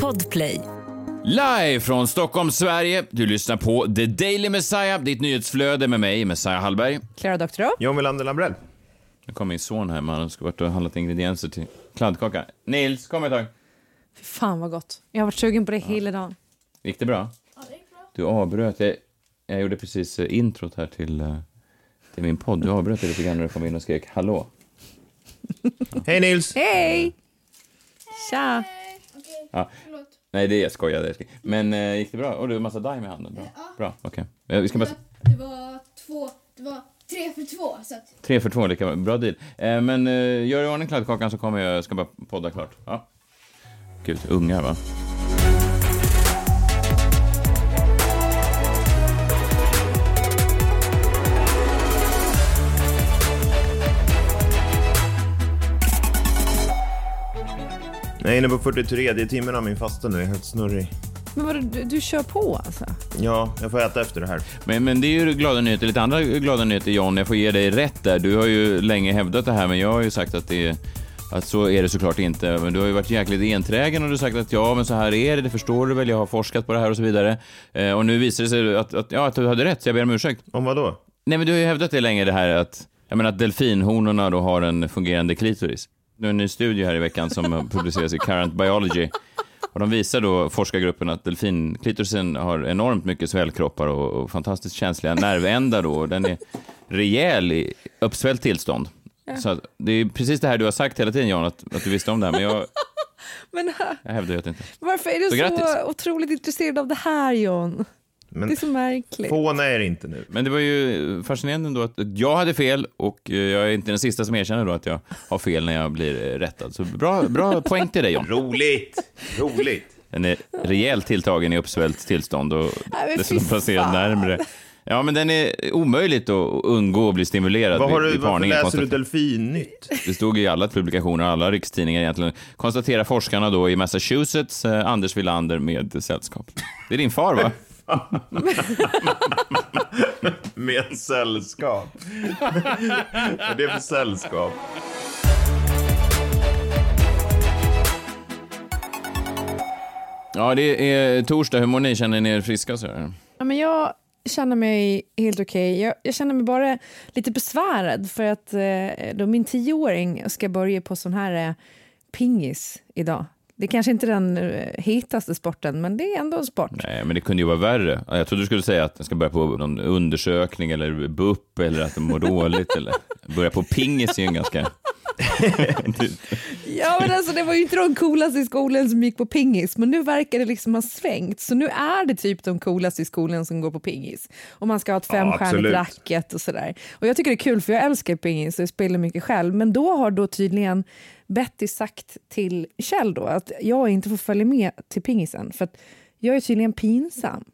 Podplay. Live från Stockholm, Sverige. Du lyssnar på The Daily Messiah, ditt nyhetsflöde med mig, Messiah Hallberg. Clara Doktorow. John Melander Lambrell. Nu kommer min son här, man ska varit och handlat ingredienser till kladdkaka. Nils, kom ett tag. Fy fan vad gott. Jag har varit sugen på det hela dagen. Gick det bra? Ja, det gick bra. Du avbröt. Jag, jag gjorde precis eh, introt här till, eh, till min podd. Du avbröt det lite grann när du kom in och skrek hallå. Hej Nils! Hej! Tja! Ja. Nej, det är jag skojade. Men eh, gick det bra? Och du har massa daim i handen? Bra, bra okej. Eh, Vi ska bara... Det var två, det var tre för två så att Tre för två, lika bra. Bra deal. Eh, men eh, gör i ordning kladdkakan så kommer jag, ska bara podda klart. Ja. Gud, ungar va? Jag är inne på 43 timmen av min fasta nu, jag är helt snurrig. Men vadå, du, du kör på alltså? Ja, jag får äta efter det här. Men, men det är ju glada nyheter. Lite andra glada nyheter, John. Jag får ge dig rätt där. Du har ju länge hävdat det här, men jag har ju sagt att det är att så är det såklart inte. Men du har ju varit jäkligt enträgen och du har sagt att ja, men så här är det, det förstår du väl, jag har forskat på det här och så vidare. Eh, och nu visar det sig att, att, ja, att du hade rätt, så jag ber om ursäkt. Om vad då? Nej, men du har ju hävdat det länge, det här att, jag menar, att delfinhonorna då har en fungerande klitoris. Nu en ny studie här i veckan som har publicerats i Current Biology. Och de visar då, forskargruppen, att delfinklitorisen har enormt mycket svällkroppar och, och fantastiskt känsliga nervändar då. Den är rejäl i uppsvällt tillstånd. Så att det är precis det här du har sagt hela tiden, Jan, att, att du visste om det här. Men jag, Men jag hävdar ju att det inte... varför är du Så så, otroligt intresserad av det här John? Men Det är så märkligt. fåna är det inte nu. Men det var ju fascinerande ändå att jag hade fel och eh, jag är inte den sista som erkänner då att jag har fel när jag blir eh, rättad. Så bra, bra poäng till dig, John. Roligt! Roligt! Den är rejält tilltagen i uppsvällt tillstånd och Nej, dessutom placerad närmre. Ja, men den är omöjligt att undgå att bli stimulerad Vad har du, varför läser du delfinnytt? Det stod i alla publikationer, alla rikstidningar egentligen. Konstaterar forskarna då i Massachusetts, eh, Anders Wilander med sällskap. Det är din far, va? Med sällskap. Vad är det för sällskap? Ja, det är torsdag. Hur mår ni? Känner ni er friska? Så här? Ja, men jag känner mig helt okej. Jag, jag känner mig bara lite besvärad för att eh, då min tioåring ska börja på sån här eh, pingis idag. Det är kanske inte är den eh, hetaste sporten, men det är ändå en sport. Nej, men det kunde ju vara värre. Ja, Jag trodde du skulle säga att den ska börja på någon undersökning eller BUP eller att den mår dåligt eller börja på pingis är ju en ganska... Ja, men alltså, det var ju inte de coolaste i skolan som gick på pingis, men nu verkar det liksom ha svängt. Så nu är det typ de coolaste i skolan som går på pingis. Och man ska ha ett femstjärnigt absolut. racket och sådär. Och jag tycker det är kul för jag älskar pingis och jag spelar mycket själv. Men då har då tydligen Betty sagt till Kjell då att jag inte får följa med till pingisen för att jag är tydligen pinsam.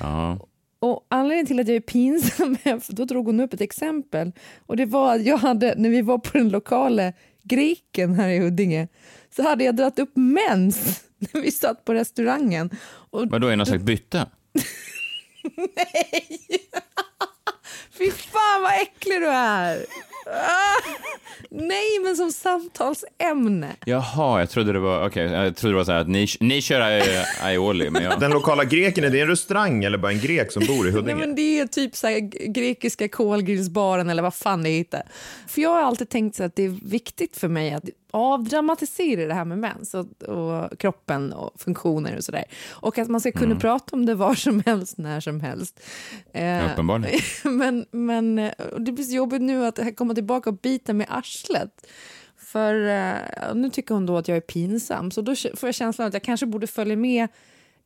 Ja. Och anledningen till att jag är pinsam för då drog hon upp ett exempel. Och det var att jag hade, när vi var på den lokala greken här i Huddinge, så hade jag dragit upp mens när vi satt på restaurangen. Och Vadå, är någon slags bytte? fy fan vad äcklig du är! Nej, men som samtalsämne. Jaha, jag trodde det var, okej, jag trodde det var så här att ni, ni kör ai- aioli, men jag... Den lokala greken, är det en restaurang eller bara en grek som bor i Nej, Huddinge? men det är typ så grekiska kolgrillsbaren eller vad fan det heter. För jag har alltid tänkt så att det är viktigt för mig att avdramatisera det här med mens och, och kroppen och funktioner och sådär. Och att man ska kunna prata om det var som helst, när som helst. Eh, Uppenbarligen. men, men det blir så jobbigt nu att komma tillbaka och bita med arslet. För eh, nu tycker hon då att jag är pinsam, så då får jag känslan att jag kanske borde följa med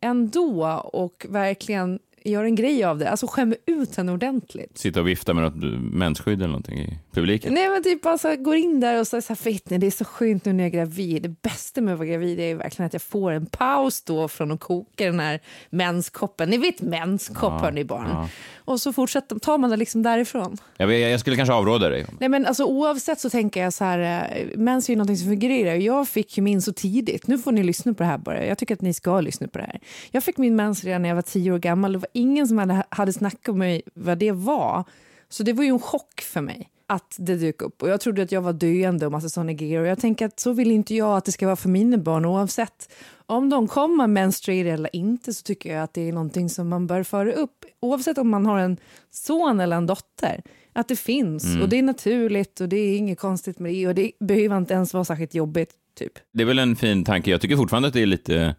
ändå och verkligen göra en grej av det. Alltså skämma ut henne ordentligt. Sitta och vifta med något mensskydd eller någonting i publiken. Nej men typ alltså går in där och säger så här, vet ni, det är så skönt nu när jag är gravid. Det bästa med att vara gravid är verkligen att jag får en paus då från att koka den här menskoppen. Ni vet menskopp Ja, hörni barn. ja. Och så fortsätter, tar man det liksom därifrån. Jag, jag skulle kanske avråda dig. Nej men alltså oavsett så tänker jag så här, eh, mens är ju någonting som fungerar. Jag fick ju min så tidigt. Nu får ni lyssna på det här bara. Jag tycker att ni ska lyssna på det här. Jag fick min mens redan när jag var tio år gammal. Det var ingen som hade, hade snackat med mig vad det var. Så det var ju en chock för mig. att det dök upp. Och jag trodde att jag var döende och massa såna grejer. Och jag tänker att så vill inte jag att det ska vara för mina barn oavsett om de kommer menstruera eller inte så tycker jag att det är någonting som man bör föra upp oavsett om man har en son eller en dotter. Att det finns Mm. och det är naturligt och det är inget konstigt med det och det behöver inte ens vara särskilt jobbigt. Typ. Det är väl en fin tanke. Jag tycker fortfarande att det är lite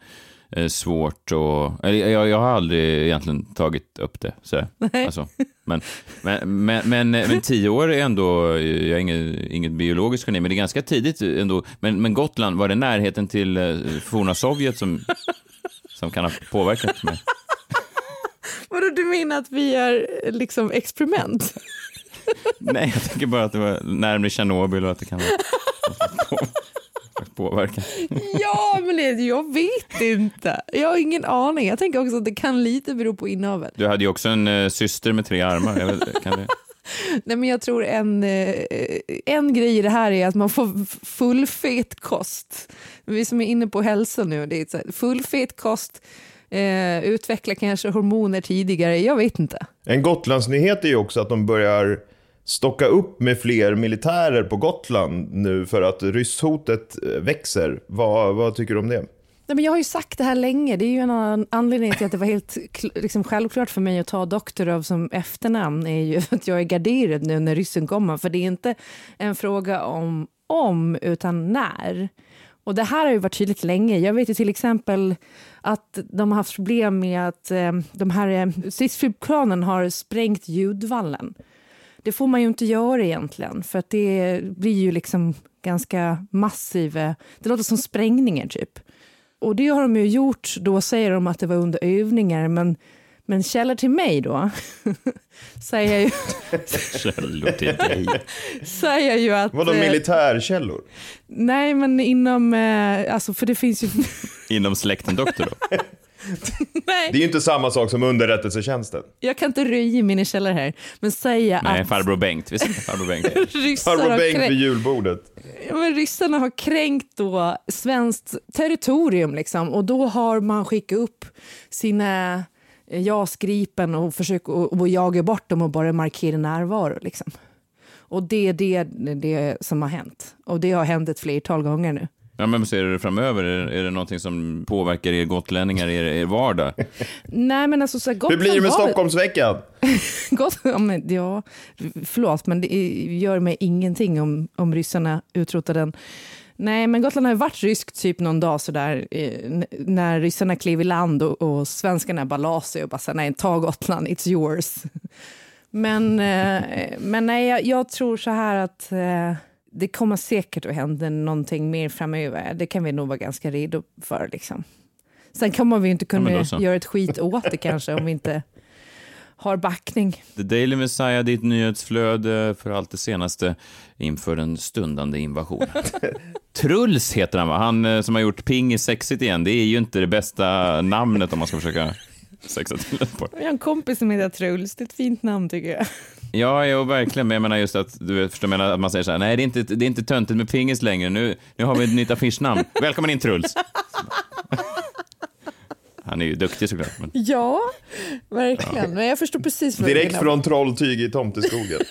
svårt och... Jag, jag har aldrig egentligen tagit upp det. Så, alltså, men, men, men, men, men tio år är ändå... Jag är inget, inget biologiskt geni, men det är ganska tidigt ändå. Men, men Gotland, var det närheten till eh, forna Sovjet som, som kan ha påverkat mig? Vadå, du menar att vi är eh, liksom experiment? Nej, jag tänker bara att det var närmare Tjernobyl och att det kan vara påverkan. ja, men det, jag vet inte. Jag har ingen aning. Jag tänker också att det kan lite bero på inavel. Du hade ju också en eh, syster med tre armar. Jag vet, kan det... Nej, men jag tror en, eh, en grej i det här är att man får fullfet kost. Vi som är inne på hälsa nu, det är fullfet kost, eh, utveckla kanske hormoner tidigare, jag vet inte. En Gotlandsnyhet är ju också att de börjar stocka upp med fler militärer på Gotland nu för att rysshotet eh, växer. Vad, vad tycker du om det? Nej, men jag har ju sagt det här länge, det är ju en anledning till att det var helt liksom självklart för mig att ta Doktorov som efternamn, är ju att jag är garderad nu när ryssen kommer, för det är inte en fråga om om, utan när. Och det här har ju varit tydligt länge. Jag vet ju till exempel att de har haft problem med att eh, de här eh, stridsflygplanen har sprängt ljudvallen. Det får man ju inte göra egentligen, för att det blir ju liksom ganska massiva... Det låter som sprängningar, typ. Och det har de ju gjort, då säger de att det var under övningar, men, men källor till mig då säger ju, Källor till dig. säger ju att... Vadå eh, militärkällor? nej, men inom... Eh, alltså, för det finns ju... Inom släkten doktor då? nej, Det är ju inte samma sak som underrättelsetjänsten. jag kan inte röja mina källor här, men säga Nej, att farbror Bengt. Visst är det farbror Bengt? Farbror Bengt kränkt- vid julbordet. Ja, men ryssarna har kränkt då svenskt territorium liksom, och då har man skickat upp sina eh, JAS Gripen och försökt att att jaga bort dem och bara markera närvaro. Liksom. Och det är det, det som har hänt. Och det har hänt ett flertal gånger nu. Ja, men ser du det framöver? Är, är det någonting som påverkar er gotlänningar i er, er vardag? Nej, men alltså, så här, Hur blir det med Gotland Stockholmsveckan? Gott, ja, men, ja, förlåt, men det gör mig ingenting om, om ryssarna utrotar den. Nej, men Gotland har ju varit ryskt typ någon dag sådär, eh, när ryssarna klev i land och, och svenskarna bara la sig och bara sa nej, ta Gotland, it's yours. Men, eh, men nej, jag, jag tror så här att eh, det kommer säkert att hända någonting mer framöver. Det kan vi nog vara ganska redo för. Liksom. Sen kommer vi inte Ja, kunna så. göra ett skit åt det kanske om vi inte har backning. The Daily Messiah, ditt nyhetsflöde för allt det senaste inför den stundande invasionen. Truls heter han, va? Han eh, som har gjort pingis sexigt igen. Det är ju inte det bästa namnet om man ska försöka sexa till det på. Jag har en kompis som heter Truls, det är ett fint namn tycker jag. Ja, jo, verkligen. Men jag menar just att, du förstår, menar att man säger så här, nej, det är inte, det är inte töntigt med pingis längre. Nu, nu har vi ett nytt affischnamn. Välkommen in, Truls. Han är ju duktig såklart. Men... Ja, verkligen. Men jag förstår precis vad Direkt du menar. från Trolltyg i Tomteskogen.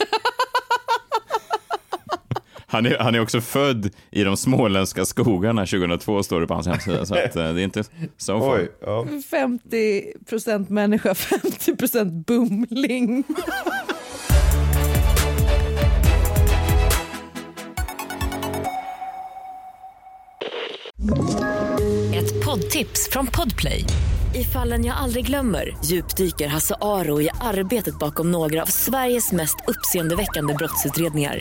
Han är, han är också född i de småländska skogarna 2002, står det på hans hemsida. Så att, eh, det är inte so far. Oj, ja. 50 procent människa, 50 procent bumling. Ett poddtips från Podplay. I fallen jag aldrig glömmer djupdyker Hasse Aro i arbetet bakom några av Sveriges mest uppseendeväckande brottsutredningar.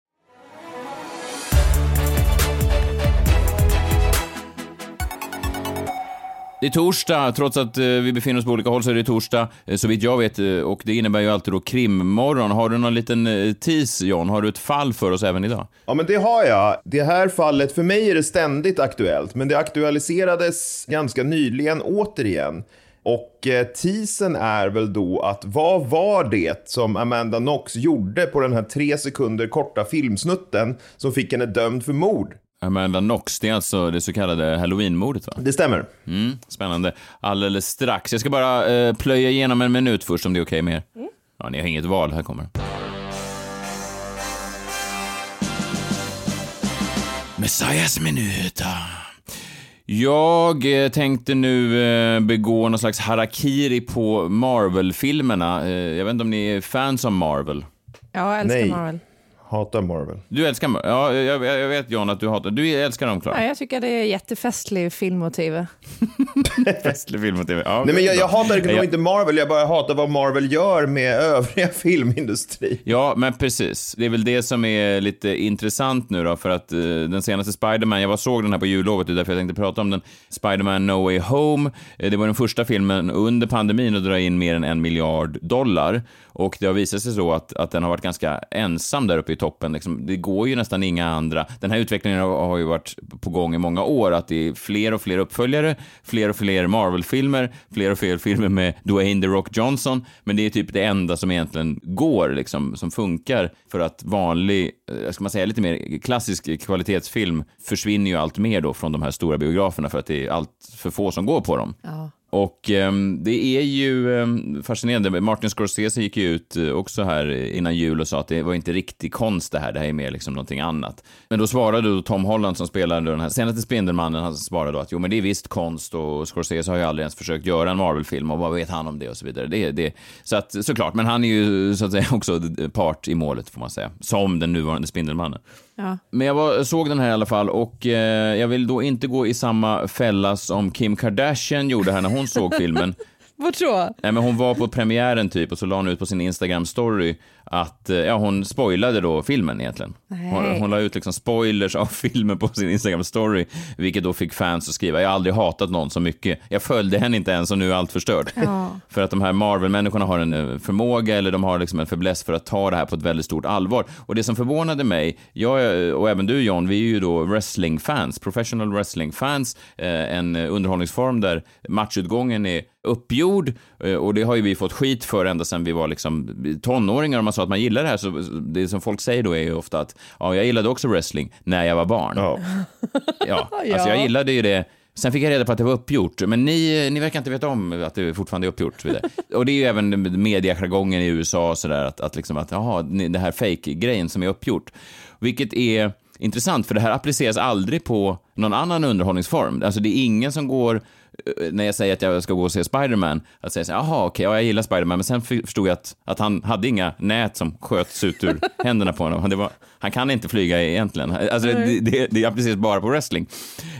Det är torsdag, trots att eh, vi befinner oss på olika håll så är det torsdag, eh, så vitt jag vet. Eh, och det innebär ju alltid då krimmorgon. Har du någon liten tease, John? Har du ett fall för oss även idag? Ja, men det har jag. Det här fallet, för mig är det ständigt aktuellt, men det aktualiserades ganska nyligen återigen. Och teasen är väl då att vad var det som Amanda Knox gjorde på den här tre sekunder korta filmsnutten som fick henne dömd för mord? Amanda Knox, det är alltså det så kallade halloweenmordet va? Det stämmer. Mm, spännande. Alldeles strax. Jag ska bara eh, plöja igenom en minut först om det är okej med er. Ja, ni har inget val, här kommer Messias minuta. Jag eh, tänkte nu eh, begå någon slags harakiri på Marvel-filmerna. Eh, Jag vet inte om ni är fans av Marvel? Ja, jag älskar Nej. Marvel. Hatar Marvel. Du älskar Marvel? Ja, jag, jag vet John att du hatar... Du älskar dem, Klara? Ja, jag tycker det är jättefestlig filmmotiv. Festlig film och TV. Ja, Nej, men jag, jag hatar nog Jag- inte Marvel, jag bara hatar vad Marvel gör med övriga filmindustri. Ja, men precis. Det är väl det som är lite intressant nu då, för att eh, den senaste Spider-Man, jag var såg den här på jullovet, det är därför jag tänkte prata om den. Spider-Man No Way Home, eh, det var den första filmen under pandemin att dra in mer än en miljard dollar. Och det har visat sig så att, att den har varit ganska ensam där uppe i toppen. Liksom, det går ju nästan inga andra. Den här utvecklingen har, har ju varit på gång i många år, att det är fler och fler uppföljare, fler och fler Marvel-filmer, fler och fler filmer med Dwayne The Rock Johnson, men det är typ det enda som egentligen går, liksom, som funkar för att vanlig, eh, ska man säga lite mer klassisk kvalitetsfilm försvinner ju allt mer då från de här stora biograferna för att det är allt för få som går på dem. Ja. Och eh, det är ju eh, fascinerande. Martin Scorsese gick ju ut eh, också här innan jul och sa att det var inte riktig konst det här, det här är mer liksom någonting annat. Men då svarade då Tom Holland som spelade den här senaste Spindelmannen, han svarade då att jo men det är visst konst och Scorsese har ju aldrig ens försökt göra en Marvel-film och vad vet han om det och så vidare. Det, det, så att såklart, men han är ju så att säga också part i målet får man säga, som den nuvarande Spindelmannen. Ja. Men jag var, såg den här i alla fall och eh, jag vill då inte gå i samma fälla som Kim Kardashian gjorde här när hon såg filmen. Vad tror jag? Nej, men hon var på premiären typ och så la hon ut på sin Instagram-story att eh, ja, hon spoilade då filmen egentligen. Hon, Nej. hon la ut liksom spoilers av filmen på sin Instagram-story, vilket då fick fans att skriva “Jag har aldrig hatat någon så mycket. Jag följde henne inte ens och nu är allt förstört”. Ja. För att de här Marvel-människorna har en eh, förmåga eller de har liksom en fäbless för att ta det här på ett väldigt stort allvar. Och det som förvånade mig, jag eh, och även du John, vi är ju då wrestling-fans, professional wrestling-fans, en underhållningsform där matchutgången är uppgjord och det har ju vi fått skit för ända sedan vi var liksom tonåringar och man att man gillar det här så det som folk säger då är ju ofta att ja, jag gillade också wrestling när jag var barn. Ja. Ja, alltså jag gillade ju det. Sen fick jag reda på att det var uppgjort, men ni, ni verkar inte veta om att det fortfarande är uppgjort. Och, och det är ju även mediajargongen i USA, så där, att, att, liksom att jaha, det här fake-grejen som är uppgjort. Vilket är intressant, för det här appliceras aldrig på någon annan underhållningsform. Alltså det är ingen som går, när jag säger att jag ska gå och se Spiderman, att säga så jaha, okej, ja, jag gillar Spiderman, men sen förstod jag att, att han hade inga nät som sköts ut ur händerna på honom. Det var, han kan inte flyga egentligen. Alltså, det, det, det appliceras bara på wrestling.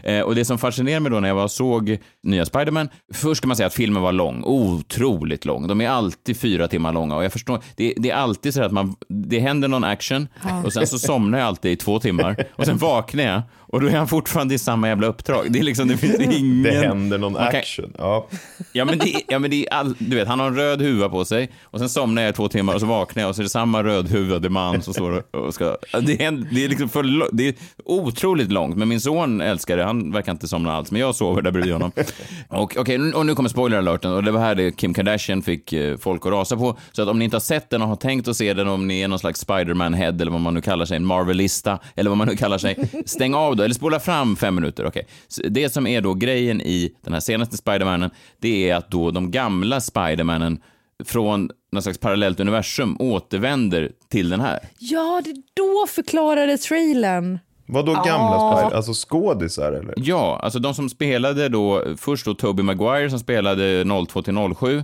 Eh, och det som fascinerar mig då när jag var såg nya Spider-Man, först ska man säga att filmen var lång, otroligt lång. De är alltid fyra timmar långa och jag förstår, det, det är alltid så att man, det händer någon action och sen så somnar jag alltid i två timmar och sen vaknar jag och då är han fortfarande i samma jävla uppdrag. Det är liksom, det finns ingen... Det händer någon kan- action. Ja. Ja men, det, ja, men det är all, du vet, han har en röd huva på sig och sen somnar jag i två timmar och så vaknar jag och så är det samma rödhuvade man som står och ska... Det är, det är liksom för det är otroligt långt, men min son älskar det. Han verkar inte somna alls, men jag sover där bredvid honom. Och, nu- och nu kommer spoiler-alerten och det var här det Kim Kardashian fick eh, folk att rasa på. Så att om ni inte har sett den och har tänkt att se den, om ni är någon slags Spider-Man-head eller vad man nu kallar sig, en Marvelista eller vad man nu kallar sig, stäng av då, eller spola fram fem minuter. Så Det som är då grejen i den här senaste Spider-Manen, det är att då de gamla Spider-Manen från någon slags parallellt universum återvänder till den här. Ja, det då förklarade trailern. Vad då gamla Spider? Alltså skådisar eller? Ja, alltså de som spelade då, först då Tobey Maguire som spelade 02 till 07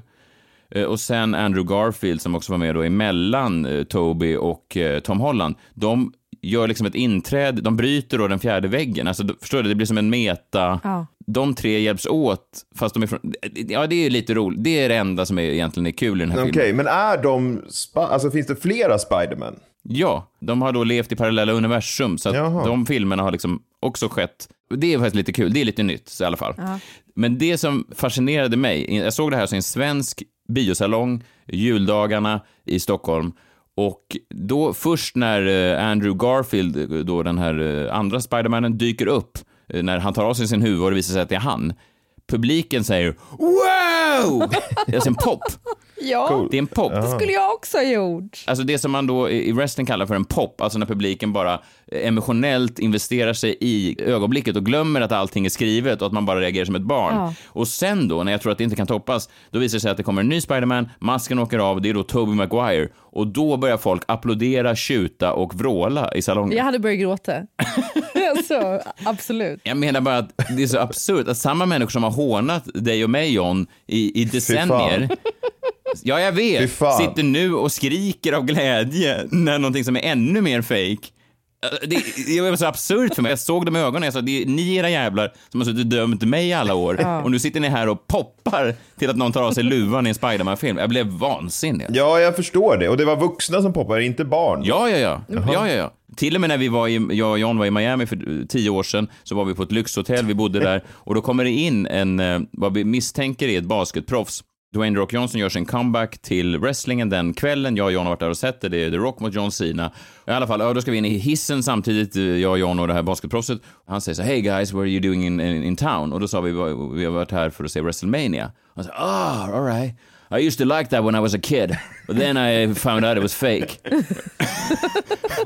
eh, och sen Andrew Garfield som också var med då emellan eh, Toby och eh, Tom Holland. De gör liksom ett inträde, de bryter då den fjärde väggen. Alltså, förstår du, det blir som en meta. Ja. De tre hjälps åt, fast de är från... Ja, det är lite roligt. Det är det enda som är, egentligen är kul i den här Okej, filmen. men är de... Alltså finns det flera Spiderman? Ja, de har då levt i parallella universum, så att Jaha. de filmerna har liksom också skett. Det är faktiskt lite kul, det är lite nytt så i alla fall. Men det som fascinerade mig, jag såg det här som en svensk biosalong, juldagarna i Stockholm, och då först när eh, Andrew Garfield, eh, då den här eh, andra Spidermanen, dyker upp, när han tar av sig sin huvud och det visar sig att det är han, publiken säger wow! Det är alltså en pop. Ja, Det är en pop. det skulle jag också ha gjort. Alltså det som man då i wrestling kallar för en pop, alltså när publiken bara emotionellt investerar sig i ögonblicket och glömmer att allting är skrivet och att man bara reagerar som ett barn. Ja. Och sen då, när jag tror att det inte kan toppas, då visar det sig att det kommer en ny Spiderman, masken åker av, det är då Tobey Maguire och då börjar folk applådera, tjuta och vråla i salongen. Jag hade börjat gråta. alltså, absolut. Jag menar bara att det är så absurt att samma människor som har hånat dig och mig John i, i decennier Ja, jag vet. Sitter nu och skriker av glädje när någonting som är ännu mer fake. Det, det var så absurt för mig. Jag såg dem i ögonen. Jag sa, det är ni era jävlar som har suttit och dömt mig i alla år. Och nu sitter ni här och poppar till att någon tar av sig luvan i en Spiderman-film. Jag blev vansinnig. Ja, jag förstår det. Och det var vuxna som poppade, inte barn. Ja, ja, ja. ja, ja, ja. Till och med när vi var i, jag och John var i Miami för eh, tio år sedan, så var vi på ett lyxhotell, vi bodde där, och då kommer det in en, eh, vad vi misstänker är ett basketproffs. Dwayne Rock Johnson gör sin comeback till wrestlingen den kvällen. Jag och John har varit där och sett det. Det är The Rock mot John Cena. I alla fall, ja, då ska vi in i hissen samtidigt, eh, jag och John och det här basketproffset. Han säger så hey guys, what are you doing in, in, in town? Och då sa vi, vi har varit här för att se WrestleMania. Han sa, ah, all right. I used to like that when I was a kid, but then I found out it was fake.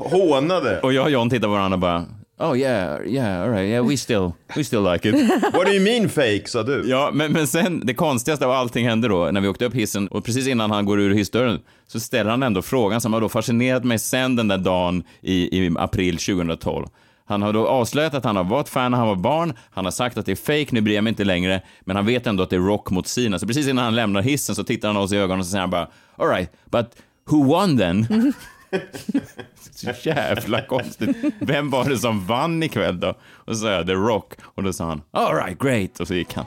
Hånade. Och jag och John tittar på varandra och bara, oh yeah, yeah, all right, yeah, we still, we still like it. What do you mean fake, sa du? Ja, men, men sen, det konstigaste av allting hände då, när vi åkte upp hissen och precis innan han går ur hissdörren så ställer han ändå frågan som har då fascinerat mig sen den där dagen i, i april 2012. Han har då avslöjat att han har varit fan när han var barn, han har sagt att det är fake, nu bryr jag mig inte längre, men han vet ändå att det är rock mot Sina. Så precis innan han lämnar hissen så tittar han oss i ögonen och så säger han bara, all right, but who won then? så jävla konstigt. Vem var det som vann ikväll då? Och så sa jag The Rock och då sa han all right, great och så gick han.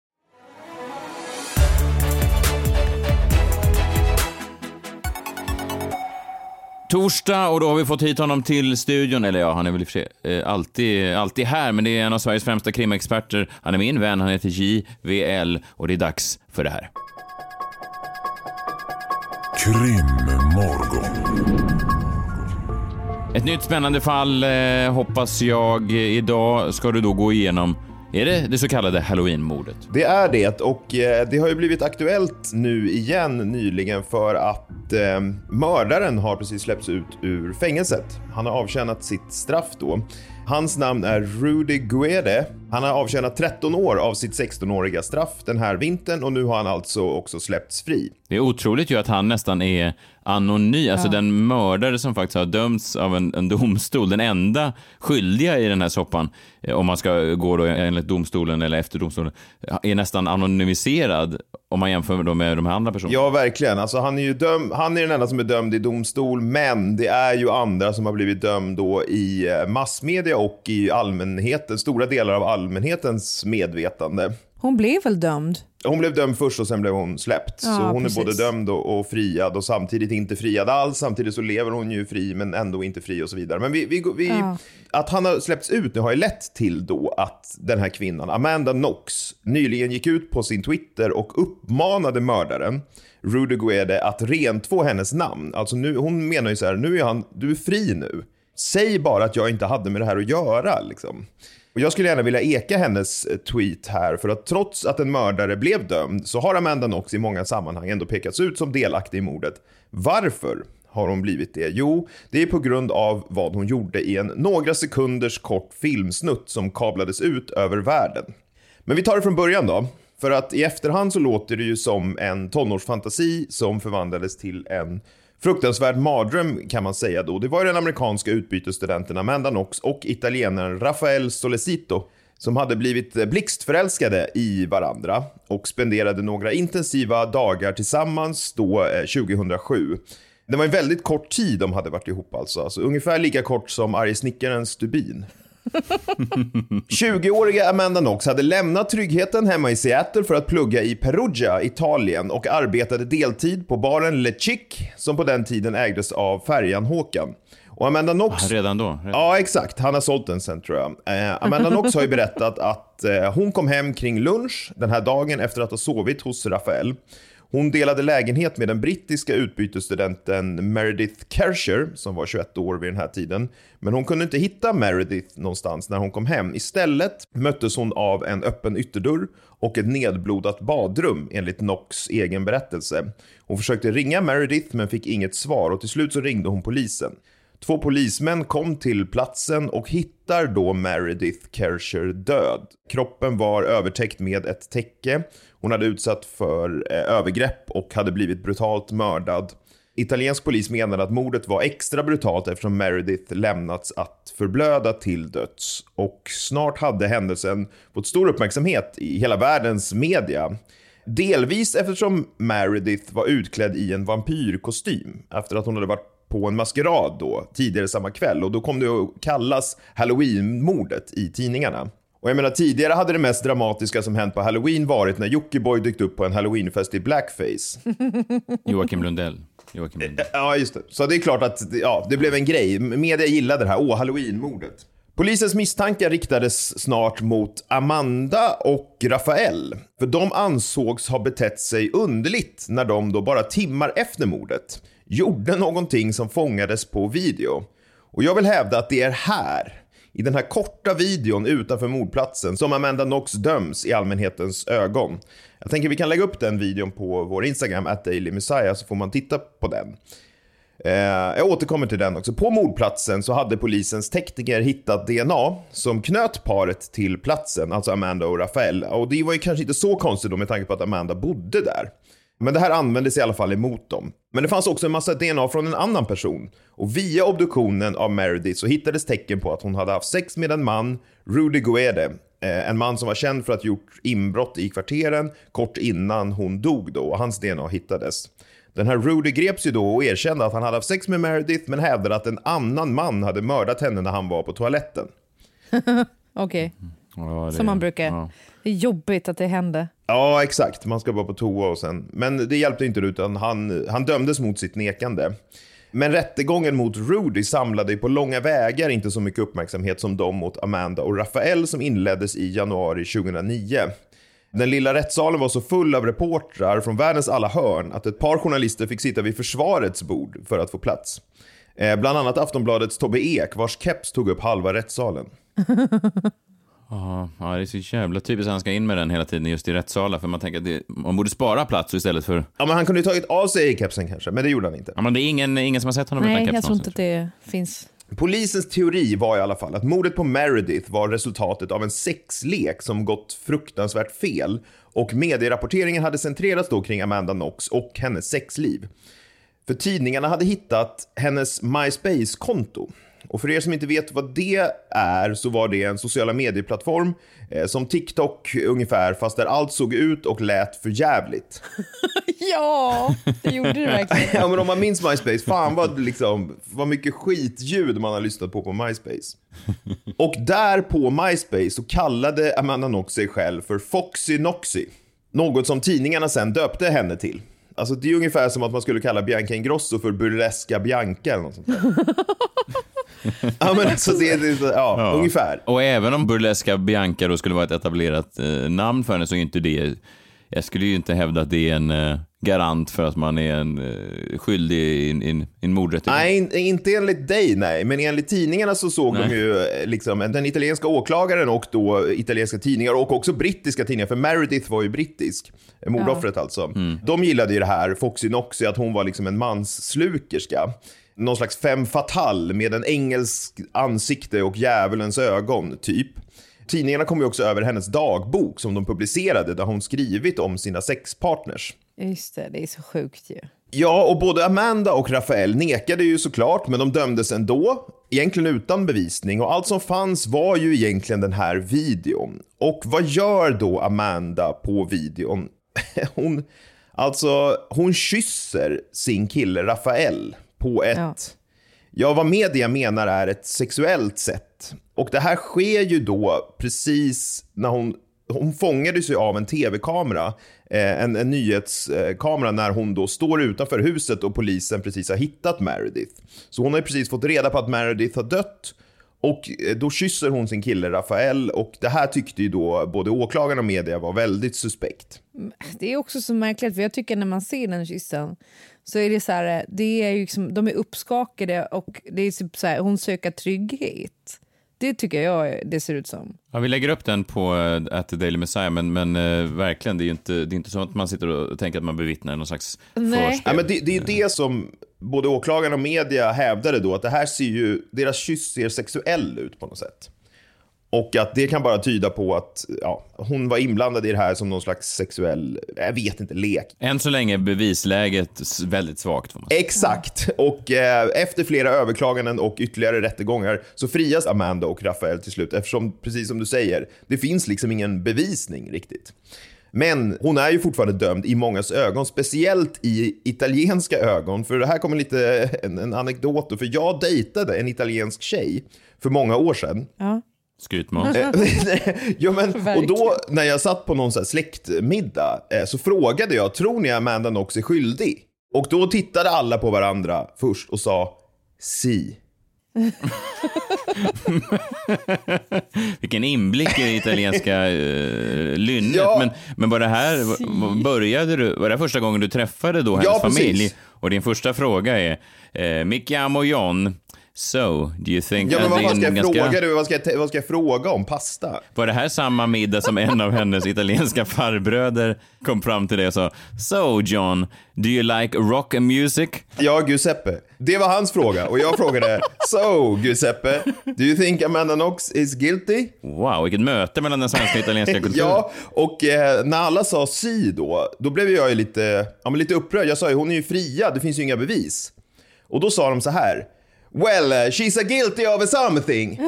Torsdag och då har vi fått hit honom till studion, eller ja, han är väl i för sig eh, alltid, alltid här, men det är en av Sveriges främsta krimexperter. Han är min vän, han heter JVL och det är dags för det här. Krimmorgon. Ett nytt spännande fall eh, hoppas jag. Idag ska du då gå igenom, är det det så kallade halloweenmordet? Det är det och eh, det har ju blivit aktuellt nu igen nyligen för att eh, mördaren har precis släppts ut ur fängelset. Han har avtjänat sitt straff då. Hans namn är Rudy Guede. Han har avtjänat 13 år av sitt 16-åriga straff den här vintern och nu har han alltså också släppts fri. Det är otroligt ju att han nästan är anonym, alltså den mördare som faktiskt har dömts av en, en domstol, den enda skyldiga i den här soppan, eh, om man ska gå då enligt domstolen eller efter domstolen, är nästan anonymiserad om man jämför då med de här andra personerna. Ja, verkligen. Alltså, han, är ju döm- han är den enda som är dömd i domstol, men det är ju andra som har blivit dömd då i eh, massmedia och i allmänheten, stora delar av allmänhetens medvetande. Hon blev väl dömd? Hon blev dömd först och sen blev hon släppt. Ja, så hon precis. är både dömd och, och friad och samtidigt inte friad alls. Samtidigt så lever hon ju fri men ändå inte fri och så vidare. Men vi, vi, vi, Ja. att han har släppts ut nu har ju lett till då att den här kvinnan, Amanda Knox, nyligen gick ut på sin Twitter och uppmanade mördaren Rudy Guede att rentvå hennes namn. Alltså nu, hon menar ju så här, nu är han, du är fri nu. Säg bara att jag inte hade med det här att göra liksom. Och jag skulle gärna vilja eka hennes eh, tweet här, för att trots att en mördare blev dömd så har Amanda Knox i många sammanhang ändå pekats ut som delaktig i mordet. Varför har hon blivit det? Jo, det är på grund av vad hon gjorde i en några sekunders kort filmsnutt som kablades ut över världen. Men vi tar det från början då. För att i efterhand så låter det ju som en tonårsfantasi som förvandlades till en fruktansvärd mardröm kan man säga då. Det var ju den amerikanska utbytesstudenten Amanda Knox och italienaren Rafael Solecito som hade blivit blixtförälskade i varandra och spenderade några intensiva dagar tillsammans då eh, 2007. Det var en väldigt kort tid de hade varit ihop alltså. alltså ungefär lika kort som arge snickarens stubin. 20-åriga Amanda Knox hade lämnat tryggheten hemma i Seattle för att plugga i Perugia, Italien och arbetade deltid på baren Le Chic som på den tiden ägdes av färjan Håkan. Och Amanda Knox... Ah, redan då? Redan. Ja, exakt. Han har sålt den sen tror jag. Eh, Amanda Knox har ju berättat att eh, hon kom hem kring lunch den här dagen efter att ha sovit hos Rafael. Hon delade lägenhet med den brittiska utbytesstudenten Meredith Kersher, som var 21 år vid den här tiden. Men hon kunde inte hitta Meredith någonstans när hon kom hem. Istället möttes hon av en öppen ytterdörr och ett nedblodat badrum, enligt Knox egen berättelse. Hon försökte ringa Meredith men fick inget svar och till slut så ringde hon polisen. Två polismän kom till platsen och hittar då Meredith Kersher död. Kroppen var övertäckt med ett täcke. Hon hade utsatt för eh, övergrepp och hade blivit brutalt mördad. Italiensk polis menade att mordet var extra brutalt eftersom Meredith lämnats att förblöda till döds. Och snart hade händelsen fått stor uppmärksamhet i hela världens media. Delvis eftersom Meredith var utklädd i en vampyrkostym efter att hon hade varit på en maskerad då, tidigare samma kväll. Och då kom det att kallas halloweenmordet i tidningarna. Och jag menar tidigare hade det mest dramatiska som hänt på Halloween varit när Jockiboi dykt upp på en Halloweenfest i blackface. Joakim Lundell. Joakim Lundell. Ja, just det. Så det är klart att ja, det blev en grej. Media gillade det här. Åh, Halloween-mordet. Polisens misstankar riktades snart mot Amanda och Rafael. För de ansågs ha betett sig underligt när de då bara timmar efter mordet gjorde någonting som fångades på video. Och jag vill hävda att det är här, i den här korta videon utanför mordplatsen, som Amanda Knox döms i allmänhetens ögon. Jag tänker vi kan lägga upp den videon på vår Instagram, at Daily Messiah, så får man titta på den. Eh, jag återkommer till den också. På mordplatsen så hade polisens tekniker hittat DNA som knöt paret till platsen, alltså Amanda och Rafael. Och det var ju kanske inte så konstigt då med tanke på att Amanda bodde där. Men det här användes i alla fall emot dem. Men det fanns också en massa DNA från en annan person. Och via obduktionen av Meredith så hittades tecken på att hon hade haft sex med en man, Rudy Guede. Eh, en man som var känd för att ha gjort inbrott i kvarteren kort innan hon dog då och hans DNA hittades. Den här Rudy greps ju då och erkände att han hade haft sex med Meredith men hävdade att en annan man hade mördat henne när han var på toaletten. Okej, Ja, det- som man brukar. ja. Det är jobbigt att det hände. Ja, exakt. Man ska bara på toa och sen. Men det hjälpte inte utan han, han dömdes mot sitt nekande. Men rättegången mot Rudy samlade på långa vägar inte så mycket uppmärksamhet som de mot Amanda och Rafael som inleddes i januari 2009. Den lilla rättssalen var så full av reportrar från världens alla hörn att ett par journalister fick sitta vid försvarets bord för att få plats. Eh, bland annat Aftonbladets Tobbe Ek vars keps tog upp halva rättssalen. Ja, det är så jävla typiskt att han ska in med den hela tiden just i rättssalar, för man tänker att det, man borde spara plats istället för... Ja, men han kunde ju tagit av sig kepsen kanske, men det gjorde han inte. Ja, men det är ingen, ingen som har sett honom Nej, utan keps jag tror inte någonstans. att det finns. Polisens teori var i alla fall att mordet på Meredith var resultatet av en sexlek som gått fruktansvärt fel och medierapporteringen hade centrerats då kring Amanda Knox och hennes sexliv. För tidningarna hade hittat hennes MySpace-konto. Och för er som inte vet vad det är så var det en sociala medieplattform eh, som TikTok ungefär fast där allt såg ut och lät för jävligt. Ja, det gjorde det verkligen. Ja men om man minns MySpace, fan vad, liksom, vad mycket skitljud man har lyssnat på på MySpace. Och där på MySpace så kallade Amanda Knox sig själv för Foxy Noxy. Något som tidningarna sen döpte henne till. Alltså det är ungefär som att man skulle kalla Bianca Ingrosso för Burlesca Bianca eller något sånt där. ja men alltså det det ja, Ja. ungefär. Och även om Burlesca Bianca då skulle vara ett etablerat eh, namn för henne så är inte det... Jag skulle ju inte hävda att det är en eh, garant för att man är en eh, skyldig i en, i en, i en mordrättegång. Nej, in- inte enligt dig nej, men enligt tidningarna så såg Nej. de ju eh, liksom den italienska åklagaren och då italienska tidningar och också brittiska tidningar, för Meredith var ju brittisk, eh, mordoffret alltså. De gillade ju det här, Foxy Noxy, att hon var liksom en mansslukerska. Någon slags femme fatale med en engelsk ansikte och djävulens ögon, typ. Tidningarna kom ju också över hennes dagbok som de publicerade där hon skrivit om sina sexpartners. Just det, det är så sjukt ju. Ja, och både Amanda och Rafael nekade ju såklart, men de dömdes ändå. Egentligen utan bevisning och allt som fanns var ju egentligen den här videon. Och vad gör då Amanda på videon? Hon, Alltså, hon kysser sin kille Rafael på ett, Ja. ja. vad media menar är ett sexuellt sätt. Och det här sker ju då precis när hon, hon fångades ju av en tv-kamera, Eh, en, en nyhetskamera när hon då står utanför huset och polisen precis har hittat Meredith. Så hon har ju precis fått reda på att Meredith har dött och eh, då kysser hon sin kille Rafael och det här tyckte ju då både åklagaren och media var väldigt suspekt. Mm, det är också så märkligt, för jag tycker när man ser den kyssen så är det så här, eh, det är ju liksom, de är uppskakade och det är typ så här, hon söker trygghet. Det tycker jag det ser ut som. Ja, vi lägger upp den på uh, at the Daily Messiah, men, men eh, verkligen, det är ju inte, det är inte så att man sitter och tänker att man bevittnar någon slags Nej. Ja, men det, det är ju det som både åklagaren och media hävdade då, att det här ser ju, deras kyss ser sexuell ut på något sätt. Och att det kan bara tyda på att ja, hon var inblandad i det här som någon slags sexuell, jag vet inte, lek. Än så länge är bevisläget väldigt svagt. Får man säga. Exakt. Och eh, efter flera överklaganden och ytterligare rättegångar så frias Amanda och Rafael till slut eftersom, precis som du säger, det finns liksom ingen bevisning riktigt. Men hon är ju fortfarande dömd i mångas ögon, speciellt i italienska ögon. För det här kommer lite en, en anekdot. För jag dejtade en italiensk tjej för många år sedan. Ja. Skrytmål. ja, men, och då när jag satt på någon så här släktmiddag eh, så frågade jag, tror ni Amanda Knox är skyldig? Och då tittade alla på varandra först och sa si. Vilken inblick i det italienska uh, lynnet. Ja. Men, men var det här, började du, var det här första gången du träffade då hennes Ja, precis. familj? Och din första fråga är, eh, mi chiamo John, so, do you think... Ja, men vad, ska jag ganska- fråga, du? Vad, ska jag, vad ska jag fråga om pasta? Var det här samma middag som en av hennes italienska farbröder kom fram till dig och sa So John, do you like rock and music? Ja, Giuseppe. Det var hans fråga. Och jag frågade, so Giuseppe, do you think Amanda Knox is guilty? Wow, vilket möte mellan den svenska och italienska kulturen. Ja, och eh, när alla sa si då, då blev jag ju lite, ja, men lite upprörd. Jag sa ju, hon är ju fria, det finns ju inga bevis. Och då sa de så här, well, eh, she's a guilty of something.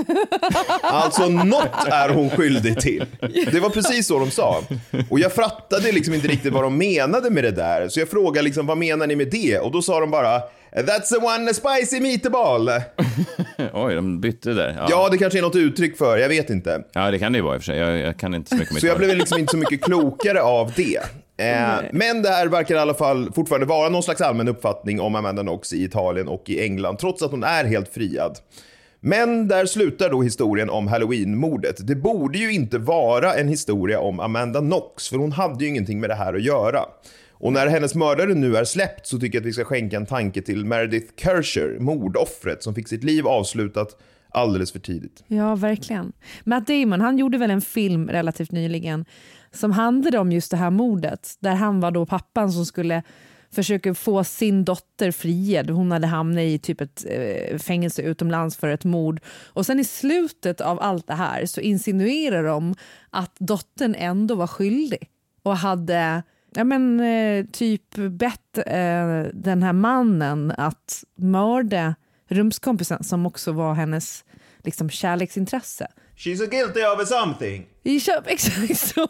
alltså, något är hon skyldig till. Det var precis så de sa. Och jag fattade liksom inte riktigt vad de menade med det där. Så jag frågade liksom, vad menar ni med det? Och då sa de bara, that's the one spicy meatball. Oj, de bytte där. Ja. Ja, det kanske är något uttryck för, jag vet inte. ja, det kan det ju vara i och för sig. Jag, jag kan inte så mycket mer Så jag blev liksom inte så mycket klokare av det. Eh, men det här verkar i alla fall fortfarande vara någon slags allmän uppfattning om Amanda Knox i Italien och i England, trots att hon är helt friad. Men där slutar då historien om Halloween-mordet. Det borde ju inte vara en historia om Amanda Knox, för hon hade ju ingenting med det här att göra. Och när hennes mördare nu är släppt så tycker jag att vi ska skänka en tanke till Meredith Kersher, mordoffret som fick sitt liv avslutat alldeles för tidigt. Ja, verkligen. Matt Damon han gjorde väl en film relativt nyligen som handlade om just det här mordet. Där han var då pappan som skulle försöka få sin dotter friad. Hon hade hamnat i typ ett eh, fängelse utomlands för ett mord. Och sen i slutet av allt det här så insinuerar de att dottern ändå var skyldig och hade ja, men, eh, typ bett eh, den här mannen att mörda rumskompisen som också var hennes liksom, kärleksintresse. She's guilty of something. I köp, exakt så.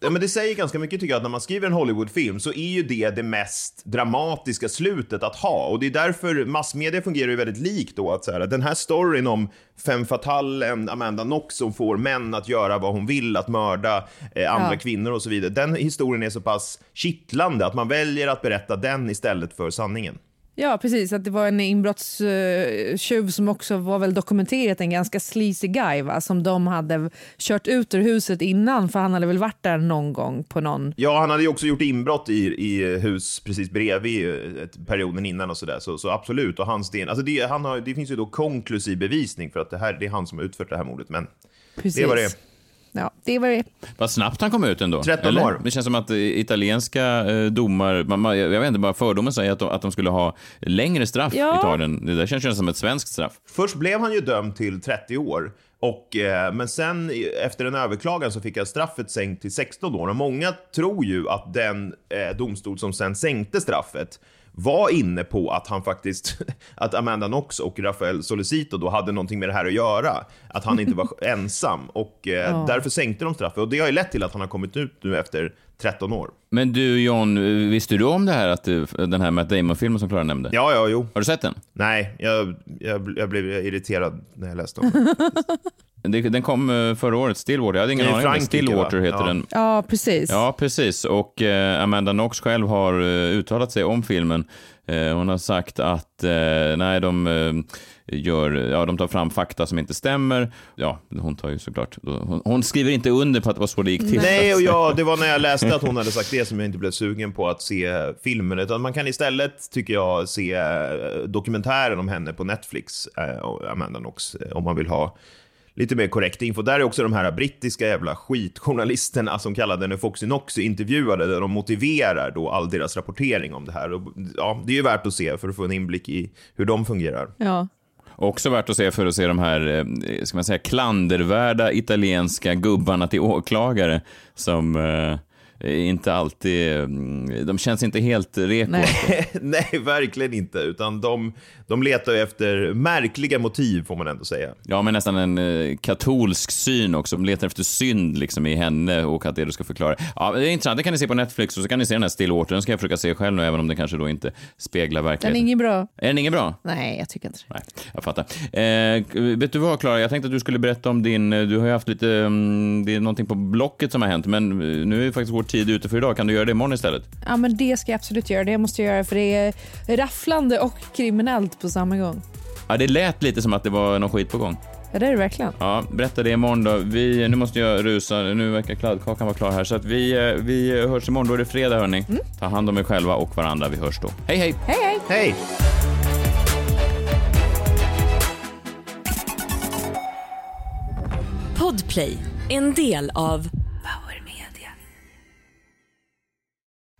Ja, men det säger ganska mycket tycker jag, att när man skriver en Hollywoodfilm så är ju det det mest dramatiska slutet att ha. Och det är därför massmedia fungerar ju väldigt likt då. Att så här, den här storyn om fem fatalen, Amanda Knox som får män att göra vad hon vill, att mörda eh, andra Ja. kvinnor och så vidare. Den historien är så pass kittlande att man väljer att berätta den istället för sanningen. Ja, precis. Att det var en inbrottstjuv som också var väl dokumenterat en ganska sleazy guy va? som de hade kört ut ur huset innan för han hade väl varit där någon gång på någon... Ja, han hade ju också gjort inbrott i, i hus precis bredvid eh, perioden innan och sådär. Så, så absolut, och hans del, alltså det, han har, det finns ju då konklusiv bevisning för att det, här, det är han som har utfört det här mordet. Men Precis. det var det. Ja, det var det. Vad snabbt han kom ut ändå. 13 eller? år. Det känns som att eh, italienska eh, domar, man, jag vet inte, bara fördomen säger att de, att de skulle ha längre straff Ja. i Italien. Det där känns ju som ett svenskt straff. Först blev han ju dömd till 30 år. Och, eh, men sen efter en överklagan så fick jag straffet sänkt till 16 år. Och många tror ju att den eh, domstol som sen sänkte straffet var inne på att han faktiskt, att Amanda Knox och Rafael Solicito då hade någonting med det här att göra. Att han inte var ensam och eh, Ja. därför sänkte de straffet. Och det har ju lett till att han har kommit ut nu efter 13 år. Men du John, visste du om det här, att du, den här Matt Damon-filmen som Klara nämnde? Ja, ja, jo. Har du sett den? Nej, jag, jag, jag blev irriterad när jag läste om det. Den kom eh, förra året, Stillwater. Jag hade ingen Det är aning om Stillwater va? heter Ja. den. Ja, precis. Ja, precis. Och eh, Amanda Knox själv har eh, uttalat sig om filmen. Eh, hon har sagt att eh, nej, de, eh, gör, ja, de tar fram fakta som inte stämmer. Ja, hon tar ju såklart... Hon, hon skriver inte under på att det var så det gick till. Nej, och jag, det var när jag läste att hon hade sagt det som jag inte blev sugen på att se filmen. Utan man kan istället, tycker jag, se dokumentären om henne på Netflix, eh, Amanda Knox, om man vill ha lite mer korrekt info. Där är också de här brittiska jävla skitjournalisterna som kallade henne Foxy Knox intervjuade, där de motiverar då all deras rapportering om det här. Och, ja, det är ju värt att se för att få en inblick i hur de fungerar. Ja. Också värt att se för att se de här, eh, ska man säga, klandervärda italienska gubbarna till åklagare som eh, inte alltid, mm, de känns inte helt reko. Nej. Nej, verkligen inte. Utan de, de letar ju efter märkliga motiv, får man ändå säga. Ja, men nästan en eh, katolsk syn också. De letar efter synd liksom i henne och att det du ska förklara. Ja, det är intressant. Det kan ni se på Netflix och så kan ni se den här Stillwater. Den ska jag försöka se själv nu, även om den kanske då inte speglar Den är verkligheten. ingen bra. Är den ingen bra? Nej, jag tycker inte det. Nej, jag fattar. Eh, vet du vad, Klara? Jag tänkte att du skulle berätta om din... eh, Du har ju haft lite... mm, Det är någonting på Blocket som har hänt, men eh, nu är faktiskt vår tid ute för idag. Kan du göra det imorgon istället? Ja, men det ska jag absolut göra. Det måste jag göra för det är rafflande och kriminellt på samma gång. Ja, det lät lite som att det var någon skit på gång. Ja, det är det verkligen. Ja, berätta det imorgon då. Vi, nu måste jag rusa, nu verkar kladdkakan vara klar här. Så att vi, eh, vi hörs imorgon, då är det fredag hörni. Ta hand om er själva och varandra, vi hörs då. Hej hej! Hej, hej! Hej! Podplay, en del av